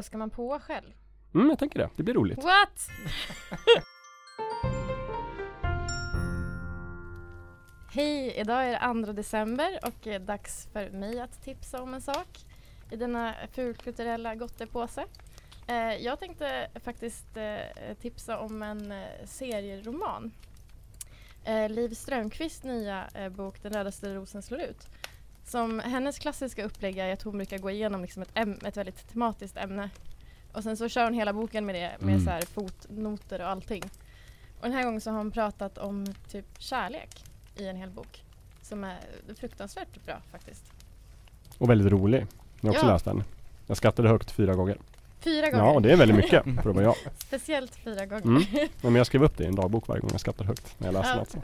på? Ska man på själv? Mm, jag tänker det. Det blir roligt. What? Hej, idag är det 2 december och det är dags för mig att tipsa om en sak i denna fulkulturella gottepåse. Eh, jag tänkte faktiskt eh, tipsa om en eh, serieroman. Liv Strömquists nya bok Den rödaste rosen slår ut. Som hennes klassiska upplägg är att hon brukar gå igenom liksom ett, äm- ett väldigt tematiskt ämne och sen så kör hon hela boken med det, med Mm. så här fotnoter och allting. Och den här gången så har hon pratat om typ kärlek i en hel bok. Som är fruktansvärt bra faktiskt. Och väldigt rolig. Jag har också Ja. läst den. Jag skrattade högt fyra gånger. Fyra gånger. Ja, och det är väldigt mycket för att vara jag. Speciellt fyra gånger. Mm. Ja, Men jag skrev upp det i en dagbok varje gång jag skrattar högt när jag läser Ja. något.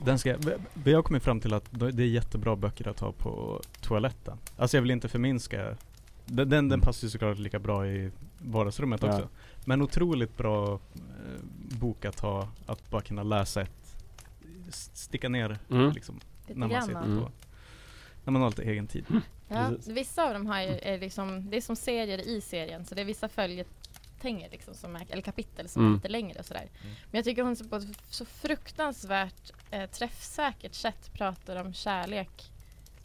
Den ska, vi har kommit fram till att det är jättebra böcker att ha på toaletten. Alltså jag vill inte förminska Den, den, den passar ju såklart lika bra i vardagsrummet Ja. också. Men otroligt bra eh, bok att ha, att bara kunna läsa ett, sticka ner Mm. liksom, när man sitter Mm. på, när man har lite egen tid. Ja, Precis. vissa av dem har ju, är liksom, det är som serier i serien så det är vissa följetänger liksom som är, eller kapitel som Mm. är lite längre och sådär. Mm. Men jag tycker hon på ett så fruktansvärt eh, träffsäkert sätt pratar om kärlek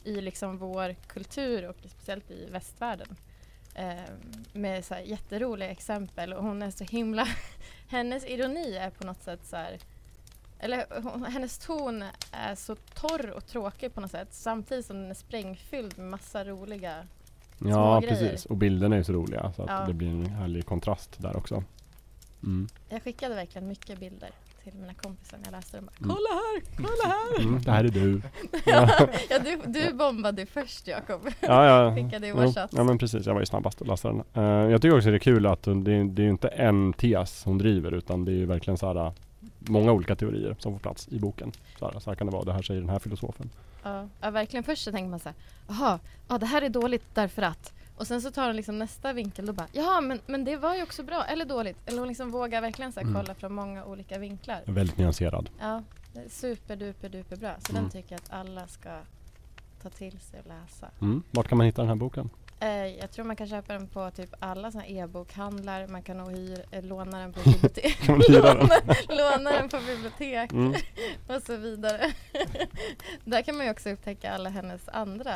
i liksom vår kultur och speciellt i västvärlden. Eh, med så här jätteroliga exempel och hon är så himla Hennes ironi är på något sätt så här eller hon, hennes ton är så torr och tråkig på något sätt samtidigt som den är sprängfylld med massa roliga Ja, grejer. precis. Och bilderna är ju så roliga så att Ja. det blir en härlig kontrast där också. Mm. Jag skickade verkligen mycket bilder till mina kompisar när jag läste dem. Bara, Mm. Kolla här! Kolla här! Mm, det här är du. ja, ja, du, du bombade först Jakob. Ja, ja. Skickade i Jo, ja men precis, jag var ju snabbast att läsa den. Eh, jag tycker också det är kul att det, är- det är inte en tes hon driver utan det är ju verkligen så här, många olika teorier som får plats i boken. Så här, så här kan det vara, det här säger den här filosofen. Ja, ja, verkligen. Först så tänker man så här, jaha, ja, det här är dåligt därför att. Och sen så tar hon liksom nästa vinkel och bara, jaha, men, men det var ju också bra, eller dåligt. Eller hon liksom vågar verkligen så här, Mm. kolla från många olika vinklar. Väldigt nyanserad. Ja, det är super duper duper bra. Så Mm. den tycker jag att alla ska ta till sig och läsa. Mm. Vart kan man hitta den här boken? Eh, jag tror man kan köpa den på typ alla såna e-bokhandlar. Man kan nog hyr, eh, låna den på bibliotek. Kan hyra den? låna, låna den på bibliotek Mm. och så vidare. Där kan man ju också upptäcka alla hennes andra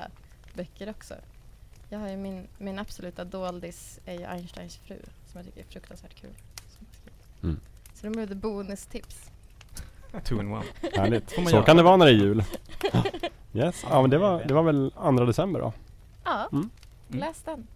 böcker också. Jag har ju min, min absoluta doldis är ju Einsteins fru som jag tycker är fruktansvärt kul. Mm. Så det blev det bonustips. Two in one. Härligt. Så göra. kan det vara när det är jul. Yes, ja men det var, det var väl 2 december då? Ja. Mm läs den.